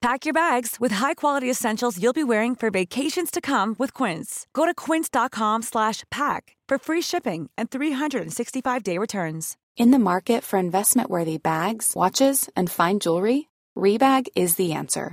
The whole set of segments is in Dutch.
Pack your bags with high-quality essentials you'll be wearing for vacations to come with Quince. Go to quince.com slash pack for free shipping and 365-day returns. In the market for investment-worthy bags, watches, and fine jewelry, Rebag is the answer.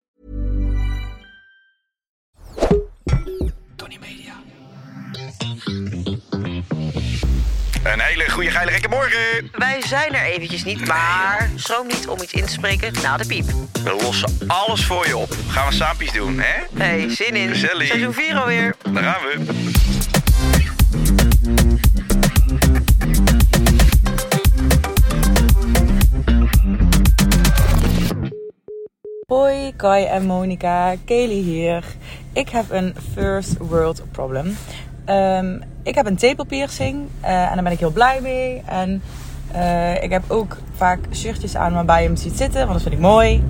Een hele goede geile gekke morgen. Wij zijn er eventjes niet, maar schroom niet om iets in te spreken na de piep. We lossen alles voor je op. Gaan we saampjes doen, hè? Hey, zin in. Gezellig. Seizoen 4 alweer. Daar gaan we. Hoi, Kai en Monica, Kelly hier. Ik heb een first world problem. Ehm, ik heb een tepelpiercing eh, en daar ben ik heel blij mee. En eh, ik heb ook vaak shirtjes aan waarbij je hem ziet zitten, want dat vind ik mooi.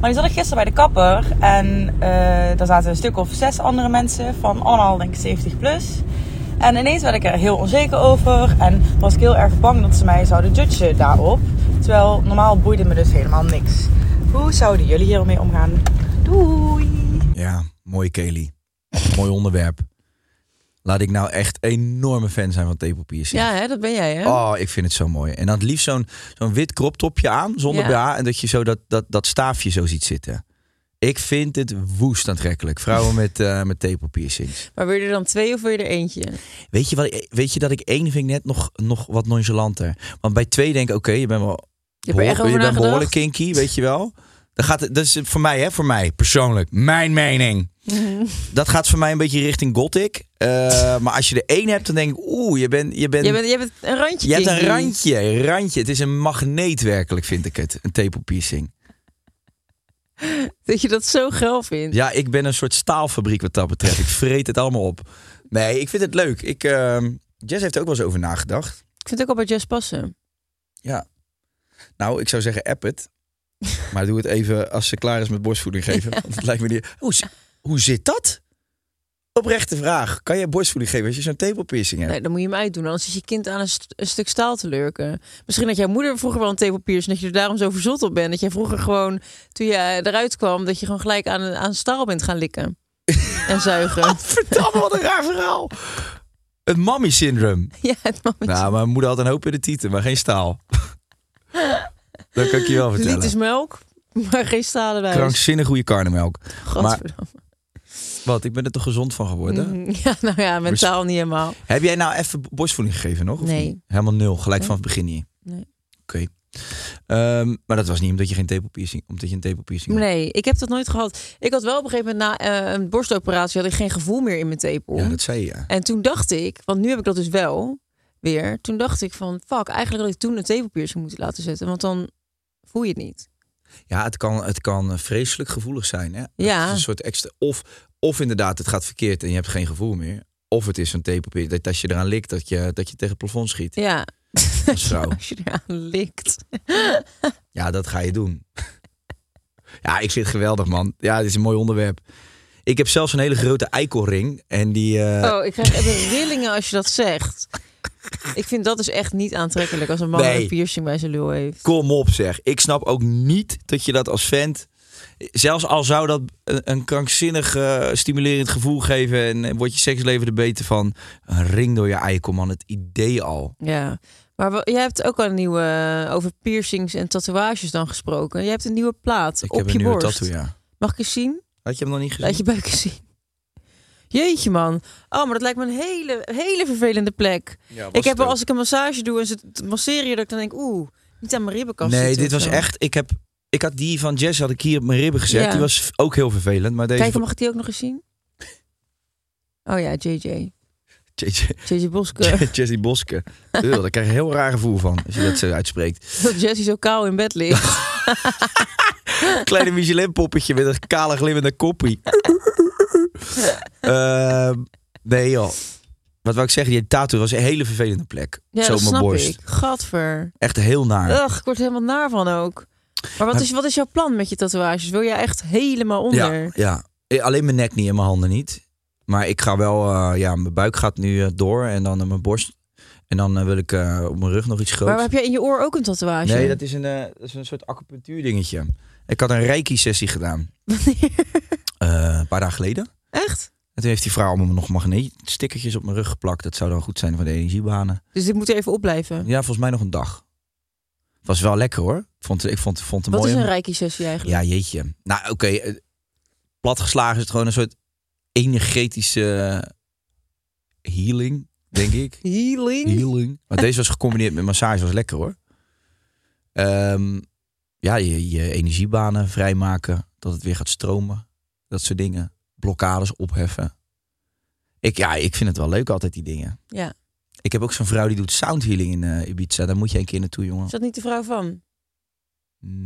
Maar die zat ik gisteren bij de kapper en eh, daar zaten een stuk of zes andere mensen van allemaal denk ik 70 plus. En ineens werd ik er heel onzeker over en was ik heel erg bang dat ze mij zouden judgen daarop. Terwijl normaal boeide me dus helemaal niks. Hoe zouden jullie hiermee omgaan? Doei! Ja, mooi Kelly. mooi onderwerp. Laat ik nou echt enorme fan zijn van tepelpiercing. Ja, hè, dat ben jij, hè? Oh, ik vind het zo mooi. En dan het liefst zo'n zo'n wit kroptopje aan, zonder Ja. BH. En dat je zo dat, dat, dat staafje zo ziet zitten. Ik vind het woest aantrekkelijk. Vrouwen met, eh met tepelpiercings. Maar wil je er dan twee of wil je er eentje? Weet je, wat, weet je dat ik één vind ik net nog, nog wat nonchalanter. Want bij twee denk ik, oké, je bent wel Je behoor- je bent behoorlijk kinky, weet je wel. Dat, gaat, dat is voor mij, hè, voor mij persoonlijk. Mijn mening. Dat gaat voor mij een beetje richting gothic. Eh, maar als je er één hebt, dan denk ik, oeh, je bent, je bent, Je, bent, je hebt een randje je hebt een randje, een randje. Het is een magneet werkelijk, vind ik het. Een tepelpiercing. Dat je dat zo geil vindt. Ja, ik ben een soort staalfabriek wat dat betreft. Ik vreet het allemaal op. Nee, ik vind het leuk. Ik, ehm, Jess heeft er ook wel eens over nagedacht. Ik vind het ook al bij Jess passen. Ja. Nou, ik zou zeggen app het. Maar doe het even als ze klaar is met borstvoeding geven. Want het lijkt me niet... Hoe, hoe zit dat? Oprechte vraag. Kan jij borstvoeding geven als je zo'n tepelpiercing hebt? Nee, dan moet je hem uitdoen. Anders is je kind aan een, st- een stuk staal te lurken. Misschien dat jouw moeder vroeger wel een tepelpiers en dat je er daarom zo verzot op bent. Dat jij vroeger gewoon, toen je eruit kwam, dat je gewoon gelijk aan, aan staal bent gaan likken. en zuigen. Verdamme, wat een raar verhaal. Het mommy-syndroom. ja, het moment. Nou, mijn moeder had een hoop in de tieten, maar geen staal. Dat kan ik je wel vertellen. Liters melk, maar geen stalen bij. Krankzinnig goede karnemelk. Maar Godverdamme. wat, ik ben er toch gezond van geworden? Mm, Ja, nou ja, mentaal niet helemaal. Heb jij nou even borstvoeding gegeven nog? Nee. niet? Helemaal nul, gelijk vanaf het begin niet? Nee. Oké. Ehm, maar dat was niet omdat je geen tepelpiercing, omdat je een tepelpiercing had. Nee, ik heb dat nooit gehad. Ik had wel op een gegeven moment na eh, een borstoperatie had ik geen gevoel meer in mijn tepel. Ja, dat zei je. ja. En toen dacht ik, want nu heb ik dat dus wel weer. Toen dacht ik van, fuck, eigenlijk had ik toen een tepelpiercing moeten laten zetten. Want dan voel je het niet. Ja, het kan, het kan eh, vreselijk gevoelig zijn. Hè? Ja. Het is een soort extra. Of, of inderdaad, het gaat verkeerd en je hebt geen gevoel meer. Of het is een tepelpier dat als je eraan likt, dat je, dat je tegen het plafond schiet. Ja, Als vrouw. als je eraan likt. Ja, dat ga je doen. ja, ik vind het geweldig, man. Ja, het is een mooi onderwerp. Ik heb zelfs een hele grote eikelring. En die. eh, Oh, ik krijg even rillingen als je dat zegt. Ik vind dat dus echt niet aantrekkelijk als een man Nee. een piercing bij zijn lul heeft. Kom op, zeg. Ik snap ook niet dat je dat als vent. Zelfs al zou dat een, een krankzinnig eh, stimulerend gevoel geven. en eh, wordt je seksleven er beter van. Een ring door je eikel, man. Het idee al. Ja, maar jij hebt ook al een nieuwe eh, over piercings en tatoeages dan gesproken. Je hebt een nieuwe plaat Ik op heb je een nieuwe borst. tattoo, ja. Mag ik eens zien? Had je hem nog niet gezien? Laat je buik eens zien. Jeetje man. Oh, maar dat lijkt me een hele, hele vervelende plek. Ja, ik heb wel als ik een massage doe en ze masseren je, dat ik dan denk, oeh, niet aan mijn ribbenkast Nee, dit was zo. echt. Ik heb Ik had die van Jess had ik hier op mijn ribben gezet. Ja. Die was ook heel vervelend. Maar deze Kijk, mag ik die ook nog eens zien? Oh ja, JJ. JJ JJ Boske. Jessie Boske. Ugh, daar krijg je heel raar gevoel van als je dat zo uitspreekt. Dat Jessie zo kaal in bed ligt. Kleine Michelin poppetje met een kale glimmende koppie. Ehm, nee joh. Wat wou ik zeggen? Die tattoo was een hele vervelende plek. Ja, zo dat mijn snap borst. ik. Gadver. Echt heel naar. Ugh, ik word helemaal naar van ook. Maar wat is, wat is jouw plan met je tatoeages? Wil jij echt helemaal onder? Ja, ja. Eh, Alleen mijn nek niet en mijn handen niet. Maar ik ga wel, eh, ja, mijn buik gaat nu eh, door en dan mijn borst. En dan wil ik op mijn rug nog iets groots. Maar heb jij in je oor ook een tatoeage? Nee, dat is, een, dat is een soort acupunctuur dingetje. Ik had een reiki-sessie gedaan. Eh, een paar dagen geleden. Echt? En toen heeft die vrouw allemaal nog magneetstickertjes op mijn rug geplakt. Dat zou dan goed zijn voor de energiebanen. Dus dit moet er even opblijven. Ja, volgens mij nog een dag. Het was wel lekker hoor. Ik vond, ik vond, vond het Wat mooi. is om- een reiki-sessie eigenlijk? Ja, jeetje. Nou, oké. eh, platgeslagen is het gewoon een soort energetische healing, denk ik. Healing? healing. Maar deze was gecombineerd met massage, was lekker hoor. Ehm, ja, je, je energiebanen vrijmaken, dat het weer gaat stromen. Dat soort dingen. Blokkades opheffen. Ik, ja, ik vind het wel leuk altijd, die dingen. Ja. Ik heb ook zo'n vrouw die doet sound healing in eh, Ibiza. Daar moet je een keer naartoe, jongen. Is dat niet de vrouw van?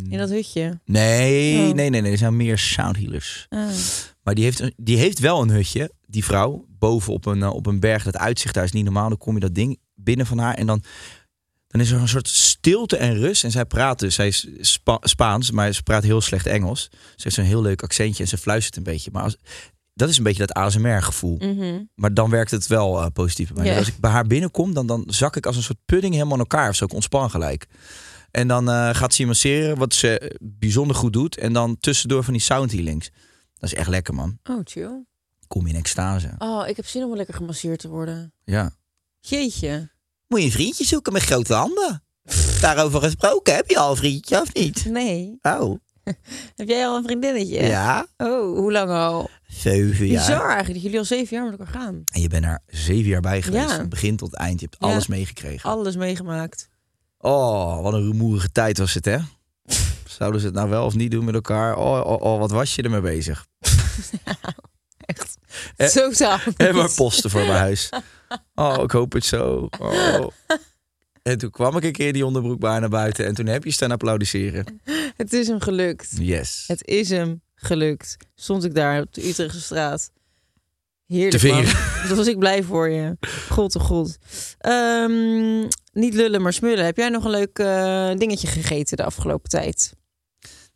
In dat hutje? Nee, Oh. nee, nee, nee. Er zijn meer sound healers. Ah. Maar die heeft, een- die heeft wel een hutje, die vrouw, boven op een, eh, op een berg. Dat uitzicht daar is niet normaal. Dan kom je dat ding binnen van haar en dan, dan is er een soort stilte en rust. En zij praat dus, zij is Spa- Spaans, maar ze praat heel slecht Engels. Ze heeft zo'n heel leuk accentje en ze fluistert een beetje. Maar als, dat is een beetje dat ASMR-gevoel. Mhm. Maar dan werkt het wel eh, positief bij mij. Dus als ik bij haar binnenkom, dan, dan zak ik als een soort pudding helemaal in elkaar. Of zo, ik ontspan gelijk. En dan eh, gaat ze je masseren, wat ze bijzonder goed doet. En dan tussendoor van die sound healings. Dat is echt lekker, man. Oh, chill. Kom in extase. Oh, ik heb zin om lekker gemasseerd te worden. Ja. Jeetje. Moet je een vriendje zoeken met grote handen? Daarover gesproken, heb je al een vriendje of niet? Nee. Oh, Heb jij al een vriendinnetje? ja. Oh, hoe lang al? Zeven jaar. Bizar eigenlijk dat jullie al zeven jaar met elkaar gaan. En je bent er zeven jaar bij geweest, Ja. van begin tot eind. Je hebt Ja. alles meegekregen. Alles meegemaakt. Oh, wat een rumoerige tijd was het, hè? Zouden ze het nou wel of niet doen met elkaar? Oh, oh, oh wat was je ermee bezig? Echt. Eh, Totaal En maar posten voor mijn huis. Oh, ik hoop het zo. Oh. En toen kwam ik een keer die onderbroek bij naar buiten. En toen heb je staan applaudisseren. Het is hem gelukt. Yes. Het is hem gelukt. Stond ik daar op de Utrechtse straat. Heerlijk, Te. Dus was ik blij voor je. God, oh god. Ehm, niet lullen, maar smullen. Heb jij nog een leuk eh, dingetje gegeten de afgelopen tijd?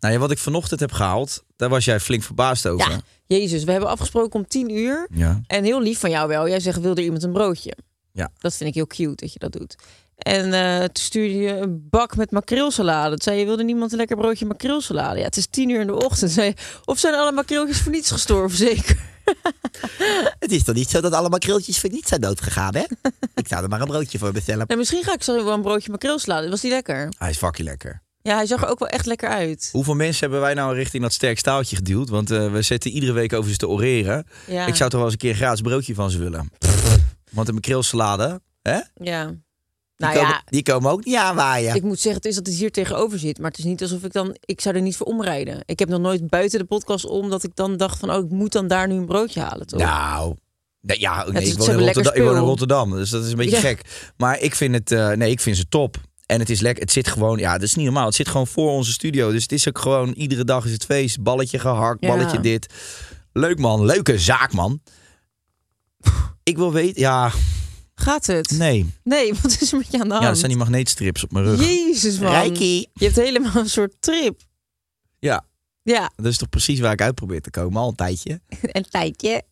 Nou ja, wat ik vanochtend heb gehaald, daar was jij flink verbaasd over. Ja. Jezus, we hebben afgesproken om tien uur. Ja. En heel lief van jou wel. Jij zegt, wil er iemand een broodje? Ja. Dat vind ik heel cute dat je dat doet. En eh, toen stuurde je een bak met makreelsalade. Toen zei je, wilde niemand een lekker broodje makreelsalade? Ja, het is tien uur in de ochtend. Zei of zijn alle makreeltjes voor niets gestorven? Zeker. Het is toch niet zo dat alle makreeltjes voor niet zijn doodgegaan, hè? ik zou er maar een broodje voor bestellen. Nou, misschien ga ik zo wel een broodje makreelsalade. Was die lekker? Hij is fucking lekker. Ja, hij zag er ook wel echt lekker uit. Hoeveel mensen hebben wij nou richting dat sterk staaltje geduwd? Want eh, we zitten iedere week over ze te oreren. Ja. Ik zou toch wel eens een keer een gratis broodje van ze willen. Want een makreelsalade, hè? Ja. Die, Nou komen, ja, die komen ook niet aanwaaien. ik moet zeggen, het is dat het hier tegenover zit. Maar het is niet alsof ik dan... Ik zou er niet voor omrijden. Ik heb nog nooit buiten de podcast om dat ik dan dacht van... Oh, ik moet dan daar nu een broodje halen, toch? Nou, ja, nee, ik, woon in Rotterdam, ik woon in spul. Rotterdam, dus dat is een beetje Ja. gek. Maar ik vind het, eh, nee, ik vind ze top. En het is lekker, het zit gewoon, ja, dat is niet normaal. Het zit gewoon voor onze studio. Dus het is ook gewoon, iedere dag is het feest. Balletje gehakt, Ja. balletje dit. Leuk man, leuke zaak man. Ik wil weten, ja, Gaat het? nee. Nee, wat is er met je aan de hand? Ja, dat zijn die magneetstrips op mijn rug. Jezus, man. Reiki. Je hebt helemaal een soort trip. Ja, Ja, dat is toch precies waar ik uit probeer te komen, al een tijdje. een tijdje.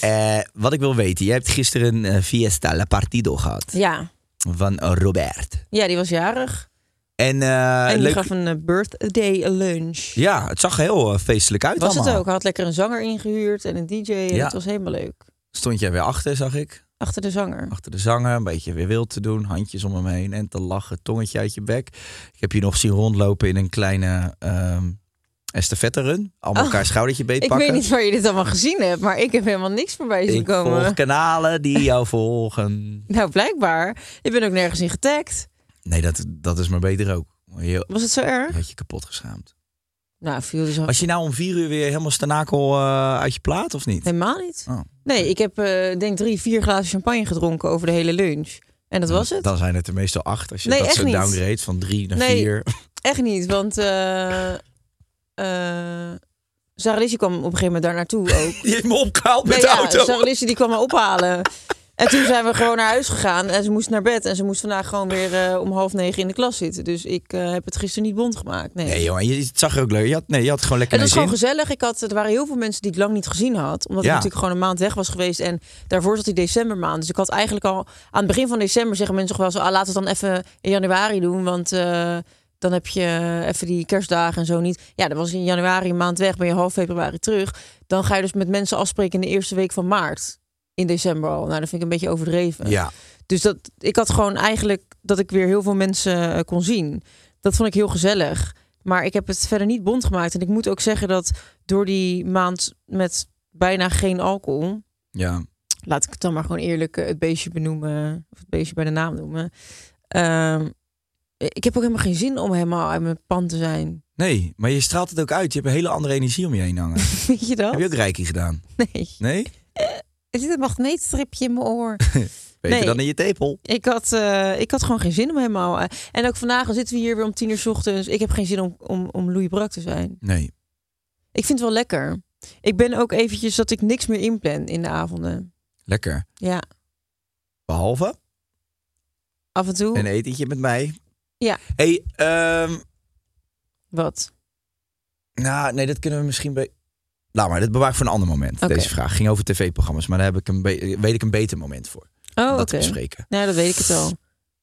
Eh, wat ik wil weten, je hebt gisteren een eh, Fiesta La Partido gehad. Ja. Van Robert. ja, die was jarig. En, eh, en die leuk, gaf een eh, birthday lunch. Ja, het zag heel eh, feestelijk uit was het ook. Hij had lekker een zanger ingehuurd en een DJ. En Ja. Het was helemaal leuk. Stond jij weer achter, zag ik. Achter de zanger. Achter de zanger, een beetje weer wild te doen. Handjes om hem heen en te lachen, tongetje uit je bek. Ik heb je nog zien rondlopen in een kleine ehm estafette run. Allemaal Oh, elkaar schoudertje beet Ik pakken. weet niet waar je dit allemaal gezien hebt, maar ik heb helemaal niks voorbij zien Ik komen. volg kanalen die jou volgen. Nou, blijkbaar. Ik ben ook nergens in getagd. Nee, dat, dat is maar beter ook. Je, Was het zo je erg? had je kapot geschaamd. Nou, viel dus Was je nou om vier uur weer helemaal stanakel eh, uit je plaat of niet? helemaal niet. Oh. Nee, ik heb eh denk drie, vier glazen champagne gedronken over de hele lunch. En dat was het. Dan zijn het er meestal acht. Als je Nee, dat zo downgrade van drie naar Nee. vier. Echt niet, want eh eh Sarah Lizzie kwam op een gegeven moment daar naartoe ook. Die heeft me opgehaald met Nee, de ja, auto. Sarah Lizzie die kwam me ophalen. En toen zijn we gewoon naar huis gegaan en ze moest naar bed. En ze moest vandaag gewoon weer eh, om half negen in de klas zitten. Dus ik eh, heb het gisteren niet bond gemaakt. Nee. Nee joh, en je, het zag er ook leuk. Je had, nee, je had gewoon lekker Het was gewoon gezellig. Ik had, er waren heel veel mensen die ik lang niet gezien had. Omdat Ja. ik natuurlijk gewoon een maand weg was geweest. En daarvoor zat die decembermaand. Dus ik had eigenlijk al aan het begin van december zeggen mensen toch wel zo... Ah, laten we het dan even in januari doen. Want dan heb je even die kerstdagen en zo niet. Ja, dan was in januari een maand weg. Ben je half februari terug. Dan ga je dus met mensen afspreken in de eerste week van maart. In december al. Nou, dat vind ik een beetje overdreven. Ja, Dus dat, ik had gewoon eigenlijk dat ik weer heel veel mensen eh, kon zien. Dat vond ik heel gezellig. Maar ik heb het verder niet bond gemaakt. En ik moet ook zeggen dat door die maand met bijna geen alcohol... ja. laat ik het dan maar gewoon eerlijk eh, het beestje benoemen... of het beestje bij de naam noemen. Ehm, ik heb ook helemaal geen zin om helemaal uit mijn pan te zijn. Nee, maar je straalt het ook uit. Je hebt een hele andere energie om je heen hangen. Weet je dat? Heb je ook reiki gedaan? Nee. Nee? Er zit een magneetstripje in mijn oor. Beter Nee. dan in je tepel. Ik had, eh, ik had gewoon geen zin om helemaal... eh, en ook vandaag zitten we hier weer om tien uur 's ochtends. Ik heb geen zin om, om, om Louis Brak te zijn. Nee. Ik vind het wel lekker. Ik ben ook eventjes dat ik niks meer inplan in de avonden. Lekker. Ja, Behalve af en toe. een etentje met mij. Ja. hey, ehm, Wat? nou, nee, dat kunnen we misschien... Be Laat maar, dit bewaar ik voor een ander moment. Deze vraag ging over tv-programma's, maar daar heb ik een weet ik een beter moment voor. Oh, om oké. dat te bespreken. Nou, dat weet ik het al.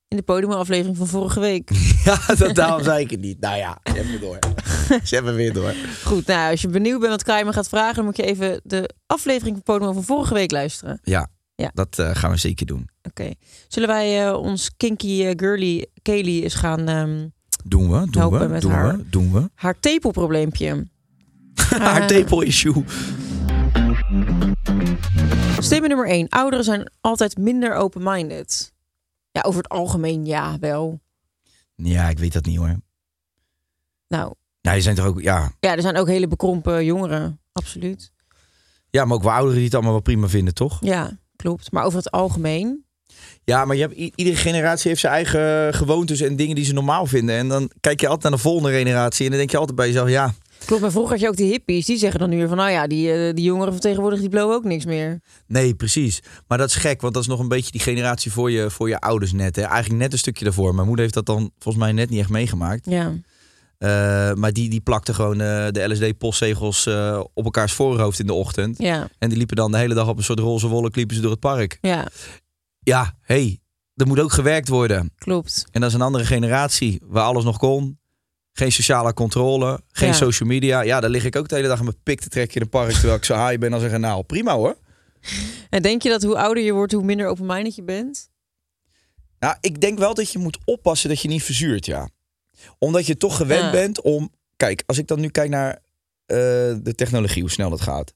In de podiumaflevering van vorige week. Ja, dat, daarom zei ik het niet. Nou ja, ze hebben door. Ze hebben weer door. Goed, nou, als je benieuwd bent wat Kai me gaat vragen... dan moet je even de aflevering van Podium van vorige week luisteren. Ja, Ja. dat eh, gaan we zeker doen. Oké. Zullen wij eh, ons kinky eh, girly Kaylee eens gaan... ehm, Doen we, doen Helpen we, met doen haar. we, doen we. haar tepelprobleempje. Haar tepel-issue. Statement nummer 1. Ouderen zijn altijd minder open-minded. Ja, over het algemeen ja, wel. Ja, ik weet dat niet hoor. Nou, Nou, je zijn toch ook, ja. ja, er zijn ook hele bekrompen jongeren. Absoluut. ja, maar ook wel ouderen die het allemaal wel prima vinden, toch? Ja, klopt. Maar over het algemeen... Ja, maar je hebt, iedere generatie heeft zijn eigen gewoontes en dingen die ze normaal vinden. En dan kijk je altijd naar de volgende generatie en dan denk je altijd bij jezelf, ja, Klopt, maar vroeger had je ook die hippies. Die zeggen dan nu weer van... Nou ja, die, eh, die jongeren van tegenwoordig die blowen ook niks meer. nee, precies. Maar dat is gek, want dat is nog een beetje die generatie voor je, voor je ouders net. Hè? Eigenlijk net een stukje daarvoor. Mijn moeder heeft dat dan volgens mij net niet echt meegemaakt. Ja, Eh, maar die, die plakte gewoon eh, de LSD-postzegels eh, op elkaars voorhoofd in de ochtend. ja, En die liepen dan de hele dag op een soort roze wolk liepen ze door het park. ja. Ja, hey, er moet ook gewerkt worden. Klopt. En dat is een andere generatie waar alles nog kon. Geen sociale controle, geen Ja. social media. Ja, daar lig ik ook de hele dag aan mijn pik te trekken in het park. Terwijl ik zo haai ben. Dan zeggen, nou prima hoor. En denk je dat hoe ouder je wordt, hoe minder open-minded je bent? Nou, ik denk wel dat je moet oppassen dat je niet verzuurt, ja. Omdat je toch gewend Ja. bent om... Kijk, als ik dan nu kijk naar eh, de technologie, hoe snel dat gaat.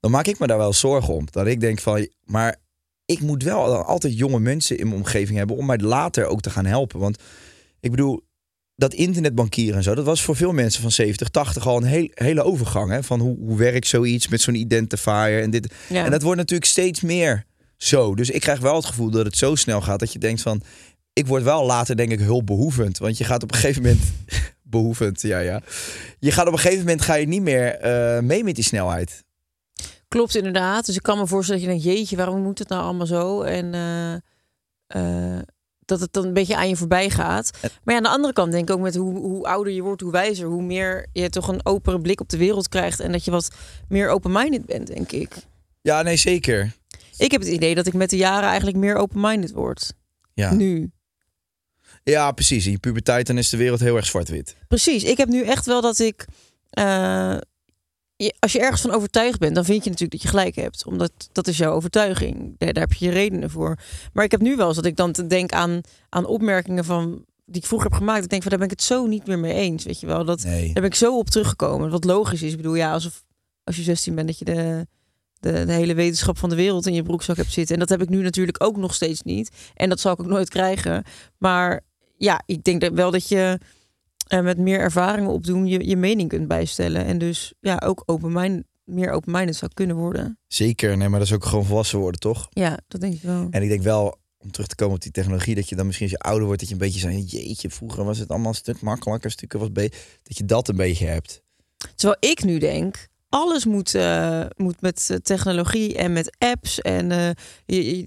Dan maak ik me daar wel zorgen om. Dat ik denk van, maar ik moet wel altijd jonge mensen in mijn omgeving hebben... om mij later ook te gaan helpen. Want ik bedoel, dat internetbankieren en zo... dat was voor veel mensen van 70, 80 al een heel, hele overgang. Hè? Van hoe, hoe werkt zoiets met zo'n identifier en dit... Ja. En dat wordt natuurlijk steeds meer zo. Dus ik krijg wel het gevoel dat het zo snel gaat dat je denkt van... Ik word wel later denk ik hulpbehoevend. Want je gaat op een gegeven moment... behoevend, ja ja. Je gaat op een gegeven moment ga je niet meer eh, mee met die snelheid. Klopt inderdaad. Dus ik kan me voorstellen dat je denkt, jeetje, waarom moet het nou allemaal zo? En eh, eh, dat het dan een beetje aan je voorbij gaat. Maar ja, aan de andere kant denk ik ook met hoe, hoe ouder je wordt, hoe wijzer, hoe meer je toch een opere blik op de wereld krijgt en dat je wat meer open-minded bent, denk ik. Ja, nee zeker. Ik heb het idee dat ik met de jaren eigenlijk meer open-minded word. Ja, Nu. Ja precies. In je puberteit dan is de wereld heel erg zwart-wit. Precies. Ik heb nu echt wel dat ik. eh, je- als je ergens van overtuigd bent, dan vind je natuurlijk dat je gelijk hebt. Omdat dat is jouw overtuiging. Daar, daar heb je je redenen voor. Maar ik heb nu wel eens dat ik dan denk aan, aan opmerkingen van. Die ik vroeger heb gemaakt. Ik denk van daar ben ik het zo niet meer mee eens. Weet je wel. Dat, Nee. Daar ben ik zo op teruggekomen. Wat logisch is. Ik bedoel, ja, alsof als je 16 bent dat je de, de, de hele wetenschap van de wereld in je broekzak hebt zitten. En dat heb ik nu natuurlijk ook nog steeds niet. En dat zal ik ook nooit krijgen. Maar ja, ik denk dat wel dat je en met meer ervaringen opdoen je, je mening kunt bijstellen. En dus ja, ook open meer open-minded zou kunnen worden. Zeker, nee, maar dat is ook gewoon volwassen worden, toch? Ja, dat denk ik wel. En ik denk wel, om terug te komen op die technologie, dat je dan misschien als je ouder wordt, dat je een beetje zo, jeetje, vroeger was het allemaal een stuk makkelijker, stukken was beter, dat je dat een beetje hebt. Terwijl ik nu denk, alles moet, eh, moet met eh, technologie en met apps en uh, je,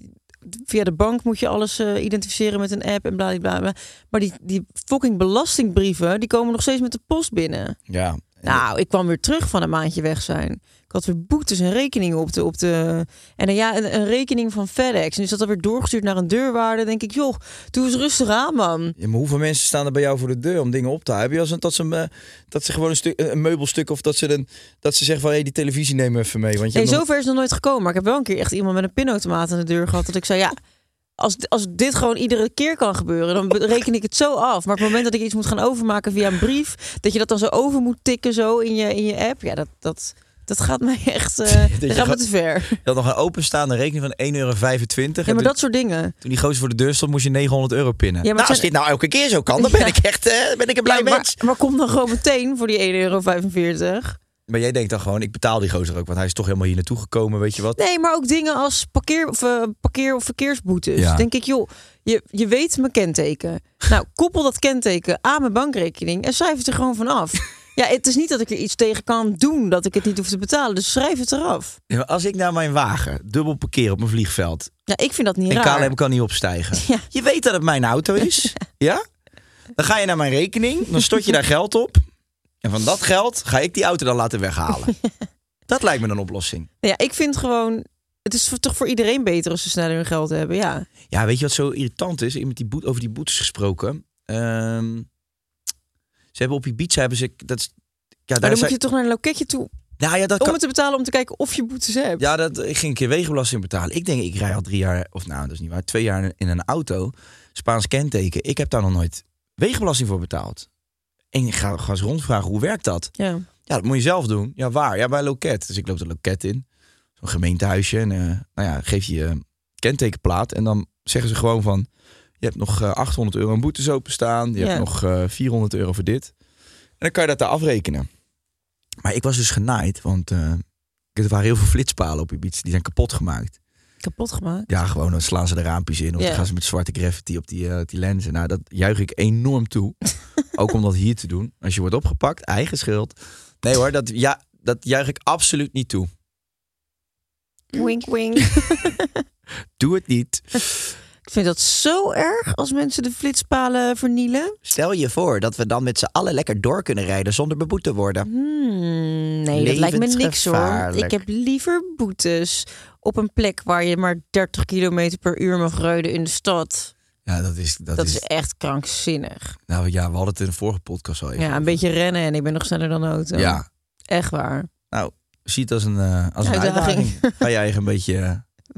via de bank moet je alles identificeren met een app en bla bla bla. Maar die, die fucking belastingbrieven, die komen nog steeds met de post binnen. Ja. Nou, ik kwam weer terug van een maandje weg zijn. Ik had weer boetes en rekeningen op de. Op de en dan ja, een, een rekening van FedEx. En is dat alweer doorgestuurd naar een deurwaarde. denk ik, joh, doe eens rustig aan, man. Ja, maar hoeveel mensen staan er bij jou voor de deur om dingen op te halen? Heb je als dat ze, uh, dat ze gewoon een, stuk, een meubelstuk of dat ze, dan, dat ze zeggen van hé, hey, die televisie nemen even mee. Want je nee, nog... zover is nog nooit gekomen. Maar ik heb wel een keer echt iemand met een pinautomaat aan de deur gehad. Dat ik zei, ja. Als, als dit gewoon iedere keer kan gebeuren, dan reken ik het zo af. Maar op het moment dat ik iets moet gaan overmaken via een brief, dat je dat dan zo over moet tikken zo in je, in je app, ja, dat, dat, dat gaat mij echt uh, dat gaat me te ver. Je had nog een openstaande rekening van 1,25 euro. Ja, maar dat soort dingen. Toen die gozer voor de deur stond, moest je 900 euro pinnen. Ja, maar nou, als dit nou elke keer zo kan, dan ben ik echt uh, ben ik een blij ja, mens. Maar, maar kom dan gewoon meteen voor die 1,45 euro. Maar jij denkt dan gewoon, ik betaal die gozer ook, want hij is toch helemaal hier naartoe gekomen, weet je wat? Nee, maar ook dingen als parkeer of, uh, parkeer of verkeersboetes. Ja. Denk ik, joh, je, je weet mijn kenteken. Nou, koppel dat kenteken aan mijn bankrekening en schrijf het er gewoon vanaf. Ja, het is niet dat ik er iets tegen kan doen dat ik het niet hoef te betalen. Dus schrijf het eraf. Ja, als ik naar mijn wagen dubbel parkeer op mijn vliegveld. Ja, ik vind dat niet en raar. KLM kan niet opstijgen. Ja. Je weet dat het mijn auto is. ja? Dan ga je naar mijn rekening. Dan stort je daar geld op. En van dat geld ga ik die auto dan laten weghalen. dat lijkt me een oplossing. Ja, ik vind gewoon... Het is toch voor iedereen beter als ze sneller hun geld hebben, ja. Ja, weet je wat zo irritant is? Met die boet, over die boetes gesproken. Um, ze hebben op Ibiza hebben ze dat is, ja, daar dan moet je toch naar een loketje toe. Nou ja, dat om kan... het te betalen om te kijken of je boetes hebt. Ja, dat, ik ging een keer wegenbelasting betalen. Ik denk, ik rij al drie jaar, of nou, dat is niet waar, twee jaar in een auto. Spaans kenteken. Ik heb daar nog nooit wegenbelasting voor betaald. En ik ga, ga eens rondvragen, hoe werkt dat? Ja. Ja, dat moet je zelf doen. Ja, waar? Ja, bij loket. Dus ik loop de loket in. Zo'n gemeentehuisje. En uh, nou ja, geef je je kentekenplaat. En dan zeggen ze gewoon van... Je hebt nog uh, 800 euro aan boetes openstaan. Je Ja. hebt nog uh, 400 euro voor dit. En dan kan je dat daar afrekenen. Maar ik was dus genaaid, want uh, er waren heel veel flitspalen op Ibiza. Die zijn kapot gemaakt. Kapot gemaakt? Ja, gewoon dan slaan ze de raampjes in. Of dan gaan ze met zwarte graffiti op die, uh, die lenzen. Nou, dat juich ik enorm toe. Ook om dat hier te doen. Als je wordt opgepakt, eigen schuld. Nee hoor, dat, ja, dat juich ik absoluut niet toe. Wink, wink. Doe het niet. Ik vind dat zo erg als mensen de flitspalen vernielen. Stel je voor dat we dan met z'n allen lekker door kunnen rijden zonder beboet te worden. Hmm, nee, dat lijkt me niks hoor. Ik heb liever boetes op een plek waar je maar 30 kilometer per uur mag rijden in de stad. Ja, dat is... Dat, Dat is, is echt krankzinnig. Nou ja, we hadden het in de vorige podcast al even Ja, een over. beetje rennen en ik ben nog sneller dan de auto. Ja, Echt waar. nou, zie het als een, eh, als een Uitdaging. uitdaging. Ga jij eigen een beetje eh,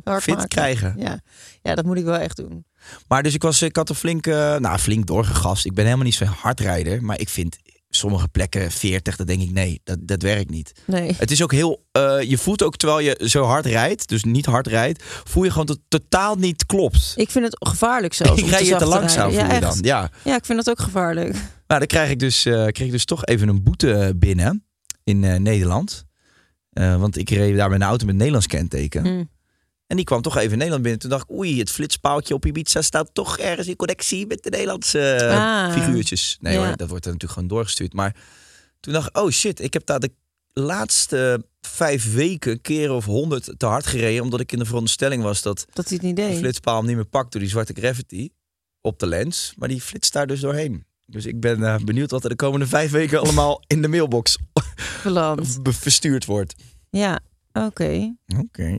Hard fit maken. krijgen. Ja. ja, dat moet ik wel echt doen. Maar dus ik, was, ik had er flink, nou, flink doorgegast. Ik ben helemaal niet zo'n hardrijder. Maar ik vind sommige plekken 40, dat denk ik nee, dat, dat werkt niet. Nee. Het is ook heel, eh, je voelt ook terwijl je zo hard rijdt, dus niet hard rijdt, voel je gewoon dat het totaal niet klopt. Ik vind het gevaarlijk zelfs. Ik om rij je te langzaam, rijden. voel je ja, dan. Ja, Ja, ik vind dat ook gevaarlijk. nou, dan krijg ik dus, eh, kreeg ik dus toch even een boete binnen in eh, Nederland. Want ik reed daar met een auto met Nederlands kenteken. Hm. En die kwam toch even in Nederland binnen. Toen dacht ik, oei, het flitspaaltje op Ibiza staat toch ergens in connectie met de Nederlandse eh, Ah. figuurtjes. Nee Ja. hoor, dat wordt er natuurlijk gewoon doorgestuurd. Maar toen dacht ik, oh shit, ik heb daar de laatste vijf weken een keer of honderd te hard gereden. Omdat ik in de veronderstelling was dat Dat hij het niet de flitspaal hem niet meer pakt door die zwarte graffiti op de lens. Maar die flitst daar dus doorheen. Dus ik ben eh, benieuwd wat er de komende vijf weken allemaal in de mailbox verstuurd wordt. Ja, oké. Oké.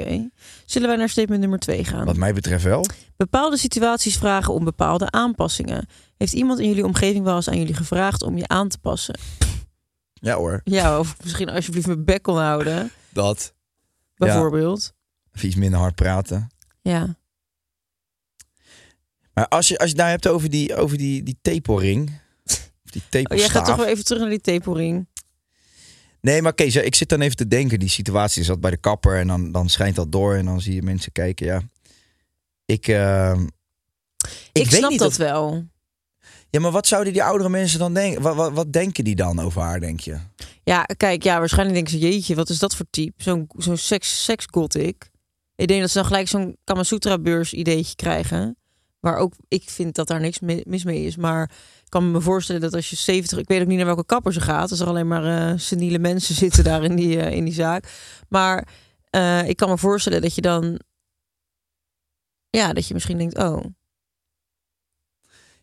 Oké. Zullen wij naar statement nummer twee gaan? Wat mij betreft wel. Bepaalde situaties vragen om bepaalde aanpassingen. Heeft iemand in jullie omgeving wel eens aan jullie gevraagd om je aan te passen? Ja hoor, Ja, of misschien alsjeblieft mijn bek kon houden, dat. bijvoorbeeld. Of iets minder hard praten. Ja. Maar als je, als je het nou hebt over die, over die, die tepelring. Of die Oh, jij gaat toch wel even terug naar die tepelring. Nee, maar Kees, ik zit dan even te denken. Die situatie is dat bij de kapper en dan, dan schijnt dat door en dan zie je mensen kijken. Ja, ik, ehm, Ik, weet snap niet dat of- wel. Ja, maar wat zouden die oudere mensen dan denken? Wat, wat, wat denken die dan over haar, denk je? Ja, kijk, ja, waarschijnlijk denken ze, jeetje, wat is dat voor type? Zo'n zo'n seks, seksgothic. Ik denk dat ze dan gelijk zo'n Kamasutra-beurs ideetje krijgen. Waar ook, ik vind dat daar niks mi- mis mee is. Maar ik kan me voorstellen dat als je 70... Ik weet ook niet naar welke kapper ze gaat. Als er alleen maar eh seniele mensen zitten daar in die, eh, in die zaak. Maar eh, ik kan me voorstellen dat je dan... Ja, dat je misschien denkt, oh,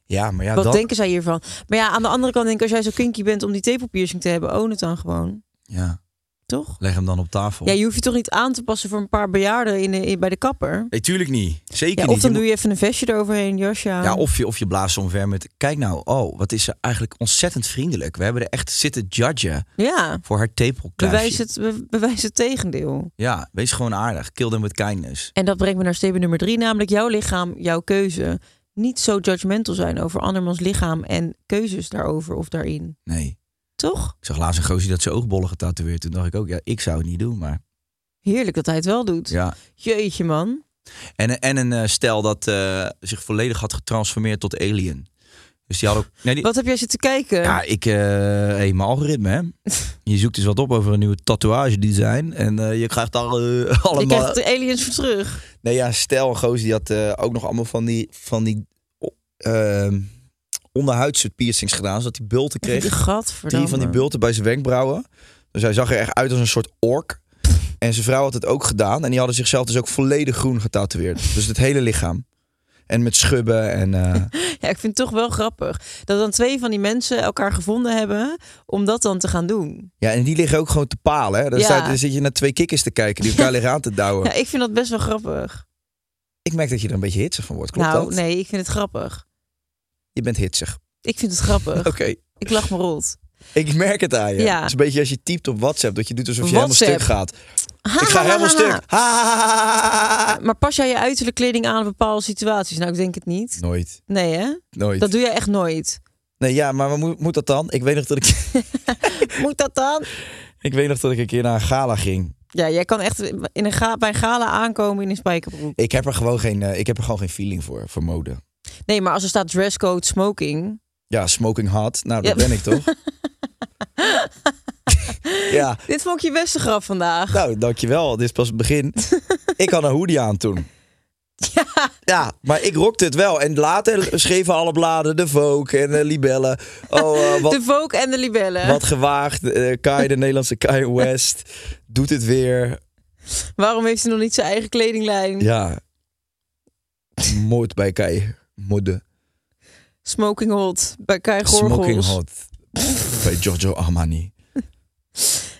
Ja, maar ja, wat dat... denken zij hiervan? Maar ja, aan de andere kant denk ik, als jij zo kinky bent om die tepelpiercing te hebben, own het dan gewoon. Ja, Toch? leg hem dan op tafel. Ja, je hoeft je toch niet aan te passen voor een paar bejaarden in de, in, bij de kapper? Nee, tuurlijk niet. Zeker Ja, niet. of dan Je doe je even een vestje eroverheen, jasje aan. Ja, of je, of je blaast omver met... Kijk nou, oh, wat is ze eigenlijk ontzettend vriendelijk. We hebben er echt zitten judgen Ja, voor haar tepelkluisje. bewijs het, be- bewijs het tegendeel. Ja, wees gewoon aardig. Kill them with kindness. En dat brengt me naar statement nummer drie, namelijk jouw lichaam, jouw keuze. Niet zo judgmental zijn over andermans lichaam en keuzes daarover of daarin. Nee. Toch? Ik zag laatst een gozer had zijn oogbollen getatoeëerd. Toen dacht ik ook, ja, ik zou het niet doen, maar Heerlijk dat hij het wel doet. ja. Jeetje man. En, en een eh, stel dat eh, zich volledig had getransformeerd tot alien. Dus die had ook... Nee, die, Wat heb jij zitten kijken? Ja, ik... eh hey, mijn algoritme, hè. Je zoekt dus wat op over een nieuwe tatoeage design. En je krijgt je allemaal... krijgt de aliens voor terug. Nee, ja, stel een gozer die had ook nog allemaal van die... Van die uh, onderhuidse piercings gedaan. Zodat hij bulten kreeg. Drie van die bulten bij zijn wenkbrauwen. Dus hij zag er echt uit als een soort ork. En zijn vrouw had het ook gedaan. En die hadden zichzelf dus ook volledig groen getatoeëerd. Dus het hele lichaam. En met schubben en... eh, Ja, ik vind het toch wel grappig. Dat dan twee van die mensen elkaar gevonden hebben om dat dan te gaan doen. ja, en die liggen ook gewoon te palen. Hè? Dan, Ja. staat, dan zit je naar twee kikkers te kijken die elkaar liggen aan te douwen. Ja, ik vind dat best wel grappig. Ik merk dat je er een beetje hitsig van wordt. Klopt nou, dat? nee, ik vind het grappig. Je bent hitsig. Ik vind het grappig. Oké. Ik lach me rot. Ik merk het aan je. Ja. Het is een beetje als je typt op WhatsApp. Dat je doet alsof je WhatsApp. helemaal stuk gaat. Ik ga helemaal stuk. Ha, ha, ha, ha, ha. Maar pas jij je uiterlijke kleding aan in bepaalde situaties? Nou, ik denk het niet. Nooit. Nee, hè? Nooit. Dat doe jij echt nooit. Nee, ja, maar moet, moet dat dan? Ik weet nog dat ik... Moet dat dan? Ik weet nog dat ik een keer naar een gala ging. Ja, jij kan echt in een ga bij een gala aankomen in een spijkerbroek. Ik heb er gewoon geen, eh, ik heb er gewoon geen feeling voor, voor mode. Nee, maar als er staat dresscode smoking. Ja, smoking hot. Nou, dat Ja. ben ik toch? ja, Dit vond ik je beste grap vandaag. nou, dankjewel. Dit is pas het begin. ik had een hoodie aan toen. Ja, Ja, maar ik rockte het wel. En later schreven alle bladen, de Vogue en de Libellen. Oh, eh, wat, de Vogue en de libellen. wat gewaagd. eh Kai, de Nederlandse Kai West, doet het weer. Waarom heeft hij nog niet zijn eigen kledinglijn? Ja. Moord bij Kai. Modde. Smoking hot bij Kai Gorgels. Smoking hot. bij Giorgio Armani.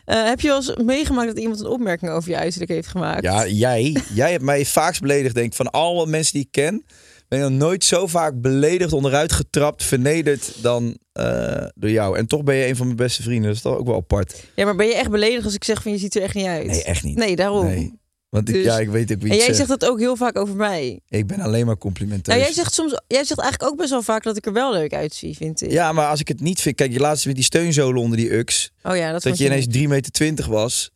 Eh, heb je wel eens meegemaakt dat iemand een opmerking over je uiterlijk heeft gemaakt? Ja, jij, jij hebt mij vaakst beledigd, denk ik. Van alle mensen die ik ken, ben ik nog nooit zo vaak beledigd, onderuit getrapt, vernederd dan eh, door jou. En toch ben je een van mijn beste vrienden. Dat is toch ook wel apart. Ja, maar ben je echt beledigd als ik zeg van je ziet er echt niet uit? Nee, echt niet. Nee, daarom. Nee. Want ik, Dus- ja, ik weet ook wie En jij zegt. zegt dat ook heel vaak over mij. Ik ben alleen maar complimenteus. Nou, jij zegt soms, jij zegt eigenlijk ook best wel vaak dat ik er wel leuk uitzie, vind ik. Ja, maar als ik het niet vind... Kijk, je laatste met die steunzolen onder die ux. Oh ja, dat, Dat je ineens niet. 3 meter 20 was.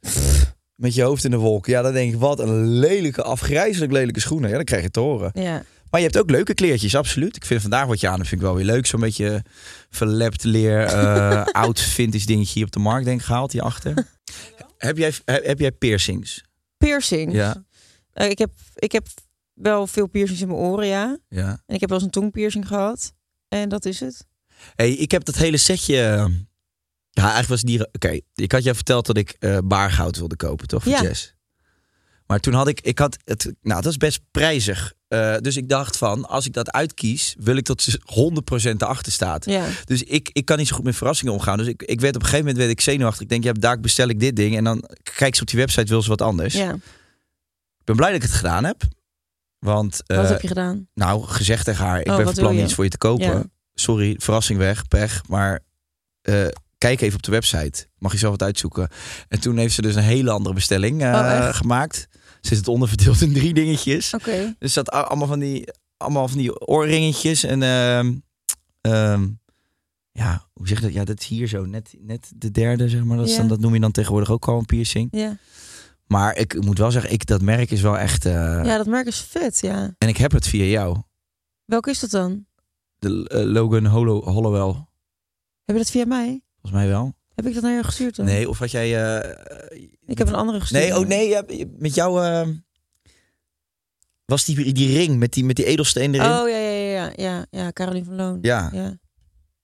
Met je hoofd in de wolk. Ja, dan denk ik, wat een lelijke, afgrijzelijk lelijke schoenen. Ja, dan krijg je te horen. Ja. Maar je hebt ook leuke kleertjes, absoluut. Ik vind vandaag wat je aan hebt, vind ik wel weer leuk. Zo'n beetje verlept leer, eh, oud vintage dingetje hier op de markt denk ik gehaald, hierachter. heb, jij, heb, heb jij piercings? Piercing. Ja. Eh, ik, heb, ik heb wel veel piercings in mijn oren, ja. ja. En ik heb wel eens een tongpiercing gehad. En dat is het. hey, ik heb dat hele setje... Ja, eigenlijk was het niet... Oké, ik had jou verteld dat ik eh baargoud wilde kopen, toch? Voor Ja. Maar toen had ik... ik had het, nou, het was best prijzig. Eh, dus ik dacht van, als ik dat uitkies, wil ik dat ze 100% erachter staat. Ja. Dus ik, ik kan niet zo goed met verrassingen omgaan. Dus ik, ik werd op een gegeven moment werd ik zenuwachtig. Ik denk, ja, daar bestel ik dit ding. En dan kijk ze op die website, wil ze wat anders. Ja. ben blij dat ik het gedaan heb. Want, Wat eh, heb je gedaan? nou, gezegd tegen haar, ik Oh, ben van plan iets voor je te kopen. Ja. Sorry, verrassing weg, pech. Maar eh, kijk even op de website. Mag je zelf wat uitzoeken. En toen heeft ze dus een hele andere bestelling Oh, gemaakt. Is het onderverdeeld in drie dingetjes. Oké. Dus dat allemaal van die, allemaal van die oorringetjes en ehm, ehm, ja, hoe zeg je dat? Ja, dat is hier zo net, net de derde zeg maar. Dat, dan, dat noem je dan tegenwoordig ook al een piercing. Ja. Maar ik moet wel zeggen, ik dat merk is wel echt. eh, ja, dat merk is vet, ja. En ik heb het via jou, Welke is dat dan? de eh, Logan Holo, Hollowell, Heb je dat via mij? volgens mij wel. Heb ik dat naar jou gestuurd dan? Nee, of had jij? eh, Ik heb een andere gestuurd. nee, oh nee, ja, met jou ehm, was die die ring met die met die edelsteen erin. Oh ja, ja, ja, ja, ja, ja, Caroline van Loon. Ja. ja.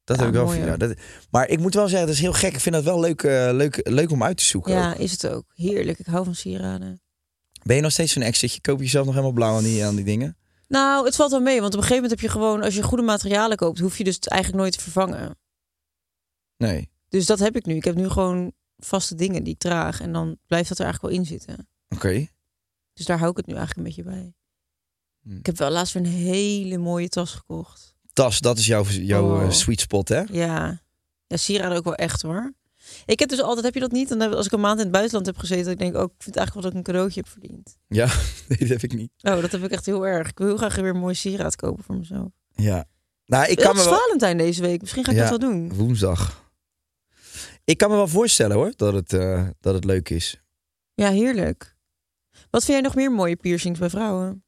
Dat Ja, heb ik wel mooi. Dat, maar ik moet wel zeggen, dat is heel gek. Ik vind dat wel leuk, eh, leuk, leuk om uit te zoeken. Ja, ook. is het ook. Heerlijk. Ik hou van sieraden. Ben je nog steeds zo'n exitje? Koop je jezelf nog helemaal blauw aan die, aan die dingen? Nou, het valt wel mee. Want op een gegeven moment heb je gewoon... Als je goede materialen koopt, hoef je dus het eigenlijk nooit te vervangen. Nee. Dus dat heb ik nu. Ik heb nu gewoon vaste dingen die ik draag. En dan blijft dat er eigenlijk wel in zitten. Oké. Dus daar hou ik het nu eigenlijk een beetje bij. Hm. Ik heb wel laatst weer een hele mooie tas gekocht. Tas, dat is jouw, jouw eh, Oh. sweet spot, hè? Ja. Ja, sieraden ook wel echt hoor. Ik heb dus altijd, heb je dat niet? Dan heb, als ik een maand in het buitenland heb gezeten, dat ik denk, oh, ik vind eigenlijk wel dat ik een cadeautje heb verdiend. Ja, nee, dat heb ik niet. Oh, dat heb ik echt heel erg. Ik wil heel graag weer een mooi sieraad kopen voor mezelf. Ja. Nou, ik kan kan me wel... Valentijn deze week. Misschien ga ik Ja. dat wel doen. Woensdag. Ik kan me wel voorstellen, hoor, dat het, eh, dat het leuk is. Ja, heerlijk. Wat vind jij nog meer mooie piercings bij vrouwen?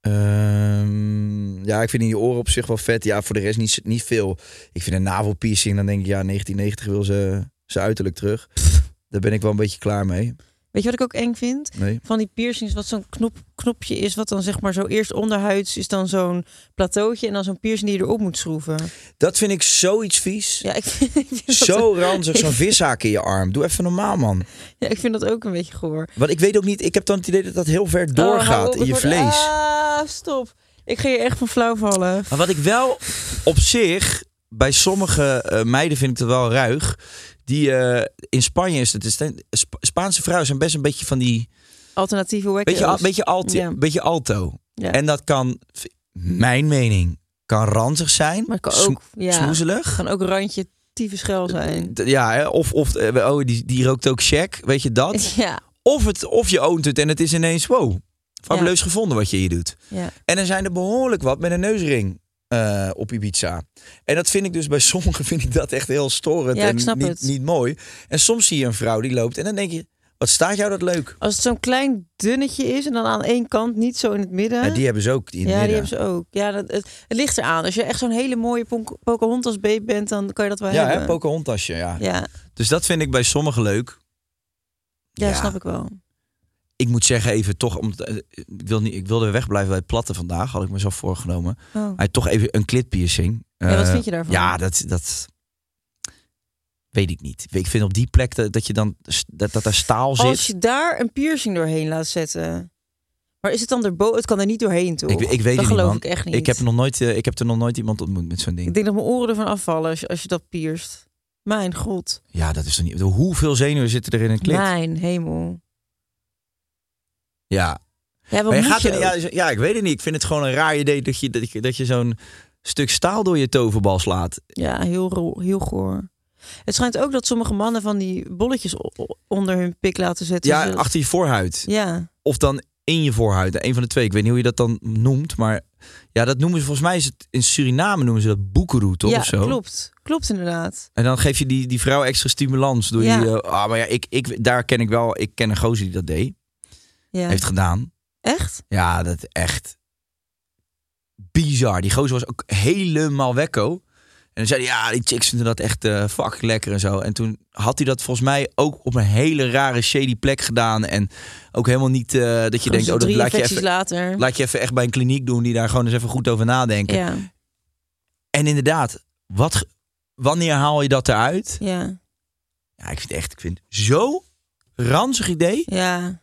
Ehm, ja, ik vind in je oren op zich wel vet. Ja, voor de rest niet, niet veel. Ik vind een navelpiercing, dan denk ik, ja, 1990 wil ze zijn uiterlijk terug. Daar ben ik wel een beetje klaar mee. Weet je wat ik ook eng vind? Nee. Van die piercings, wat zo'n knop, knopje is, wat dan zeg maar zo eerst onderhuids is dan zo'n plateautje en dan zo'n piercing die je erop moet schroeven. Dat vind ik zoiets vies. Ja, ik vind, ik vind dat Zo ranzig, zo'n vishaak in je arm. Doe even normaal, man. Ja, ik vind dat ook een beetje goor. Want ik weet ook niet, ik heb dan het idee dat dat heel ver Oh, doorgaat in je vlees. Ah, stop. Ik ga je echt van flauw vallen. Maar wat ik wel op zich, bij sommige eh, meiden vind ik het wel ruig. Die eh, in Spanje is het, is Sp- Spaanse vrouwen zijn best een beetje van die, Alternatieve wekkeels. beetje, al- beetje, alto, Ja. beetje alto. En dat kan, mijn mening, kan ranzig zijn. Maar kan ook, ja, smoezelig. kan ook randje tyfusgeil zijn. Ja, of, of eh, oh, die, die rookt ook check, weet je dat? Ja, Of, het, of je oont het en het is ineens, wow, fabuleus gevonden wat je hier doet. ja. En er zijn er behoorlijk wat met een neusring eh, op Ibiza. En dat vind ik dus bij sommigen vind ik dat echt heel storend Ja, ik en snap niet, het. niet mooi. En soms zie je een vrouw die loopt en dan denk je, wat staat jou dat leuk? Als het zo'n klein dunnetje is en dan aan één kant niet zo in het midden. En die hebben ze ook in het ja, die hebben ze ook. Ja, dat, het, het ligt eraan. Als je echt zo'n hele mooie Pocahontas babe bent, dan kan je dat wel Ja, hebben. hè, Pocahontasje, ja. Ja, Dus dat vind ik bij sommigen leuk. ja, Ja. snap ik wel. Ik moet zeggen even toch, om, eh, ik, wil niet, ik wilde wegblijven bij het platte vandaag, had ik mezelf voorgenomen. Oh. Hij toch even een klitpiercing. Ja, wat Eh, vind je daarvan? Ja, dat, dat weet ik niet. Ik vind op die plek dat, dat je dan dat, dat er staal zit. Als je daar een piercing doorheen laat zetten. Maar is het dan erboven? Het kan er niet doorheen, toch? Ik, ik weet dat niet, geloof ik echt niet. Ik heb, nog nooit, eh, ik heb er nog nooit iemand ontmoet met zo'n ding. Ik denk dat mijn oren ervan afvallen als je, als je dat pierst. Mijn god. Ja, dat is toch niet. Hoeveel zenuwen zitten er in een klit? Mijn hemel. Ja. Ja, wat Maar je gaat je er, ja, ja, ik weet het niet. Ik vind het gewoon een raar idee dat je, dat je, dat je zo'n stuk staal door je toverbal slaat. Ja, heel, ro- heel goor. Het schijnt ook dat sommige mannen van die bolletjes o- onder hun pik laten zetten. Ja, zodat- achter je voorhuid. Ja, Of dan in je voorhuid. Een van de twee. Ik weet niet hoe je dat dan noemt. Maar ja, dat noemen ze volgens mij is het in Suriname noemen ze dat boekeroe, toch? ja of zo? klopt. Klopt inderdaad. En dan geef je die, die vrouw extra stimulans door Ja. die. eh, ah, maar ja, ik, ik, daar ken ik wel. Ik ken een gozer die dat deed. Ja. Heeft gedaan. Echt? Ja, dat echt bizar. Die gozer was ook helemaal wekko. En dan zei hij, ja, die chicks vinden dat echt eh fucking lekker en zo. En toen had hij dat volgens mij ook op een hele rare shady plek gedaan. En ook helemaal niet eh, dat je denkt, oh, dat laat je, even, later. laat je even echt bij een kliniek doen die daar gewoon eens even goed over nadenken. Ja, En inderdaad, wat, wanneer haal je dat eruit? ja, Ja, ik vind echt, ik vind het zo ranzig idee. ja.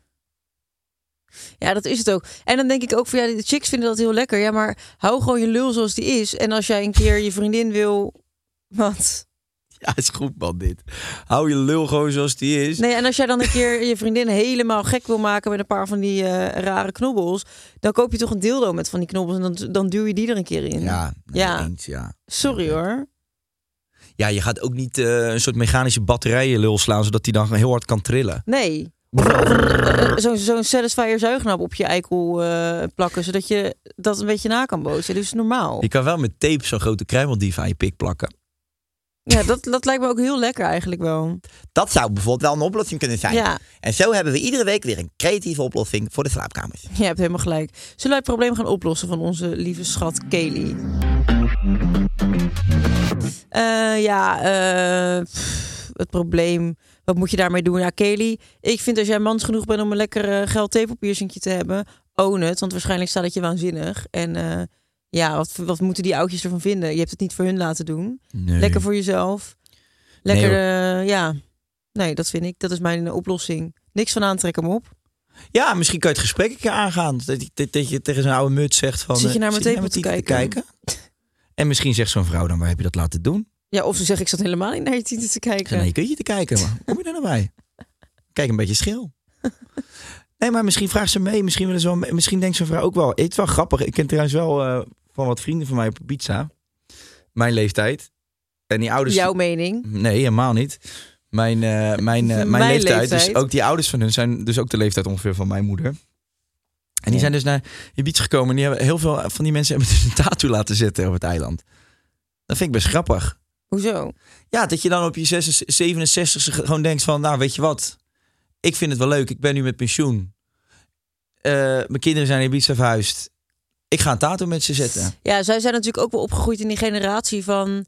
Ja, dat is het ook. En dan denk ik ook van ja, de chicks vinden dat heel lekker. Ja, maar hou gewoon je lul zoals die is. En als jij een keer je vriendin wil. Wat? Ja, is goed man dit. Hou je lul gewoon zoals die is. Nee, en als jij dan een keer je vriendin helemaal gek wil maken met een paar van die eh, rare knobbels, dan koop je toch een dildo met van die knobbels en dan, dan duw je die er een keer in. Ja, nee, Ja. eens, ja. Sorry hoor. Ja, je gaat ook niet eh, een soort mechanische batterijen lul slaan, zodat die dan heel hard kan trillen. Nee. Zo'n Satisfyer zuignap op je eikel eh, plakken, zodat je dat een beetje na kan bootsen. Dus normaal. Je kan wel met tape zo'n grote kruimeldief aan je pik plakken. Ja, dat, dat lijkt me ook heel lekker eigenlijk wel. Dat zou bijvoorbeeld wel een oplossing kunnen zijn. Ja. En zo hebben we iedere week weer een creatieve oplossing voor de slaapkamers. Je hebt helemaal gelijk. Zullen wij het probleem gaan oplossen van onze lieve schat Kelly? Eh, ja, eh, pff, het probleem. Wat moet je daarmee doen? Ja, Kelly, ik vind als jij mans genoeg bent om een lekker uh, geld tepelpiercingje te hebben, own het. Want waarschijnlijk staat het je waanzinnig. En eh, ja, wat, wat moeten die oudjes ervan vinden? Je hebt het niet voor hun laten doen. Nee. Lekker voor jezelf. Lekker, Nee, eh, ja. Nee, dat vind ik. Dat is mijn oplossing. Niks van aantrekken hem op. Ja, misschien kan je het gesprek een keer aangaan. Dat, je- dat, dat je tegen zo'n oude mut zegt van... Zit je naar mijn tepel te kijken? En misschien zegt zo'n vrouw dan, waar heb je dat laten doen? Ja, of ze zeggen, ik zat helemaal niet naar je tieten te kijken. zeg, nee, je kunt je te kijken, maar kom je er nou bij? Kijk een beetje schil. Nee, maar misschien vraagt ze mee. Misschien, willen ze wel misschien denkt zo'n vrouw ook wel. Het is wel grappig. Ik ken trouwens wel eh, van wat vrienden van mij op pizza. Mijn leeftijd. En die ouders... Jouw mening. Nee, helemaal niet. Mijn, eh, mijn, eh, mijn, Mijn leeftijd. leeftijd. Dus ook die ouders van hun zijn dus ook de leeftijd ongeveer van mijn moeder. En die zijn dus naar Ibiza gekomen. En die hebben heel veel van die mensen hebben dus een tattoo laten zetten op het eiland. Dat vind ik best grappig. Hoezo? Ja, dat je dan op je 67 gewoon denkt van, nou weet je wat, ik vind het wel leuk. Ik ben nu met pensioen. Eh, mijn kinderen zijn in Ibiza verhuisd. Ik ga een tattoo met ze zetten. Ja, zij zijn natuurlijk ook wel opgegroeid in die generatie van...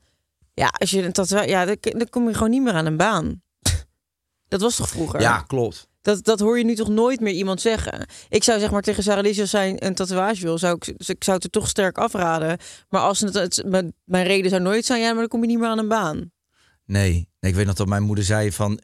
Ja, als je een tatoeage... Ja, dan, dan kom je gewoon niet meer aan een baan. Dat was toch vroeger? Ja, klopt. Dat, dat hoor je nu toch nooit meer iemand zeggen. Ik zou zeg maar tegen Sarah Lizzie als zij een tatoeage wil, zou ik, ik zou het er toch sterk afraden. Maar als het, het mijn, reden zou nooit zijn, ja, maar dan kom je niet meer aan een baan. Nee. nee, ik weet nog dat mijn moeder zei van,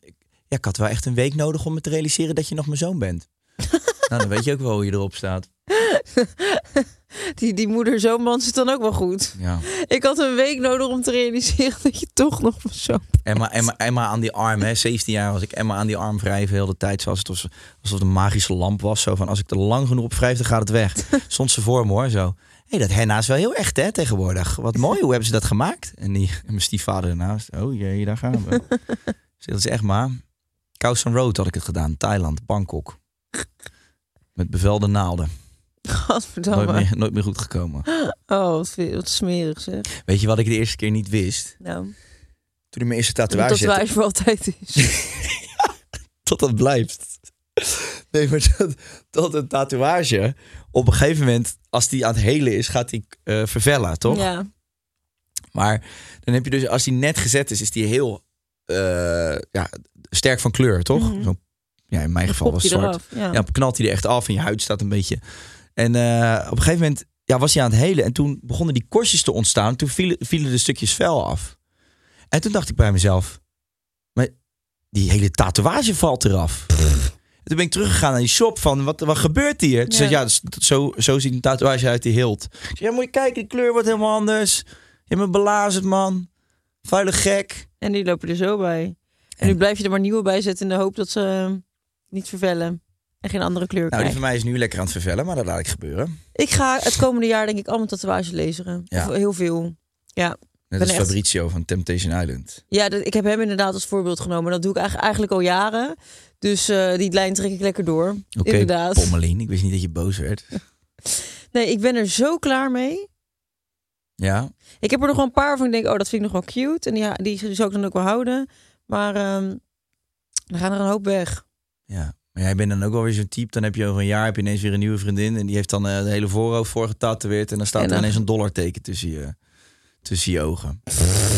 ja, ik had wel echt een week nodig om me te realiseren dat je nog mijn zoon bent. nou, dan weet je ook wel hoe je erop staat. Die, die moeder zo'n man zit dan ook wel goed. Ja. Ik had een week nodig om te realiseren dat je toch nog zoon Emma, Emma, Emma aan die arm, hè. 17 jaar was ik Emma aan die arm wrijven heel de tijd. Zoals het alsof het een magische lamp was. Zo van, als ik er lang genoeg op wrijf, dan gaat het weg. Stond ze voor me hoor, zo. Hé, hey, dat henna is wel heel echt hè, tegenwoordig. Wat mooi, hoe hebben ze dat gemaakt? En, die, en mijn stiefvader ernaast. Oh jee, daar gaan we. Zeg, dat is echt maar. Kousan Road had ik het gedaan. Thailand, Bangkok. Met bevelde naalden. Nooit Godverdamme. meer, nooit meer goed gekomen. Oh, wat, smerig zeg. Weet je wat ik de eerste keer niet wist? Nou, Toen ik mijn eerste tatoeage zette. tatoeage voor altijd is. tot dat blijft. Nee, maar dat, dat een tatoeage op een gegeven moment, als die aan het helen is, gaat die eh, vervellen, toch? Ja. Maar dan heb je dus, als die net gezet is, is die heel eh, ja, sterk van kleur, toch? Mhm. Zo, ja, in mijn Dan geval was het zwart. eraf, ja. Ja, knalt hij er echt af en je huid staat een beetje. En eh, op een gegeven moment ja, was hij aan het helen en toen begonnen die korstjes te ontstaan. Toen vielen, vielen de stukjes vel af. En toen dacht ik bij mezelf, maar die hele tatoeage valt eraf. En toen ben ik teruggegaan naar die shop van, wat, wat gebeurt hier? Toen Ja. zei ja, zo, zo ziet een tatoeage uit die hield. Ik zei, ja, moet je kijken, die kleur wordt helemaal anders. Je bent belazerd, man. Vuile gek. En die lopen er zo bij. En, nu blijf je er maar nieuwe bij zetten in de hoop dat ze eh, niet vervellen. En geen andere kleur Nou, die van mij is nu lekker aan het vervellen, maar dat laat ik gebeuren. Ik ga het komende jaar denk ik allemaal tatoeages lezen. Ja. Of heel veel. Ja. Net als echt- Fabrizio van Temptation Island. Ja, dat, ik heb hem inderdaad als voorbeeld genomen. Dat doe ik eigenlijk, eigenlijk al jaren. Dus eh, die lijn trek ik lekker door. Oké, inderdaad. Pommelien. Ik wist niet dat je boos werd. Nee, ik ben er zo klaar mee. Ja, Ik heb er nog wel een paar van. Ik denk, oh, dat vind ik nog wel cute. En die, die zou ik dan ook wel houden. Maar ehm dan gaan er een hoop weg. ja. Maar jij bent dan ook wel weer zo'n type. Dan heb je over een jaar heb je ineens weer een nieuwe vriendin. En die heeft dan eh, de hele voorhoofd voor getatoeëerd. En dan staat En er ineens een dollarteken tussen je, tussen je ogen.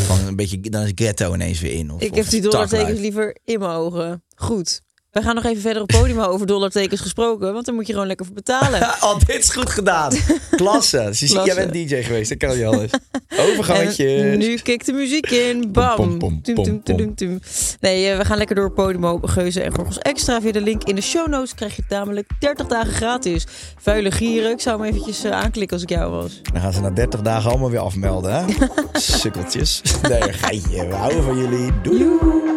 Van een beetje, dan is ghetto ineens weer in. Of, ik of heb die dollartekens liever in mijn ogen. Goed. We gaan nog even verder op podium over dollartekens gesproken. Want dan moet je gewoon lekker voor betalen. Oh, dit is goed gedaan. Klasse. Dus je jij bent DJ geweest, dat kan je alles. Overgangetjes. En nu kikt de muziek in. Bam. Pom, pom, Tum, pom, tum, tum, tum. Nee, eh, we gaan lekker door Podimo, Geuzen en Gorgels Extra. Via de link in de show notes krijg je het namelijk 30 dagen gratis. Vuile gieren. Ik zou hem eventjes eh, aanklikken als ik jou was. Dan gaan ze na 30 dagen allemaal weer afmelden, hè? Sukkeltjes. Nee, geitje. We houden van jullie. Doei. doei.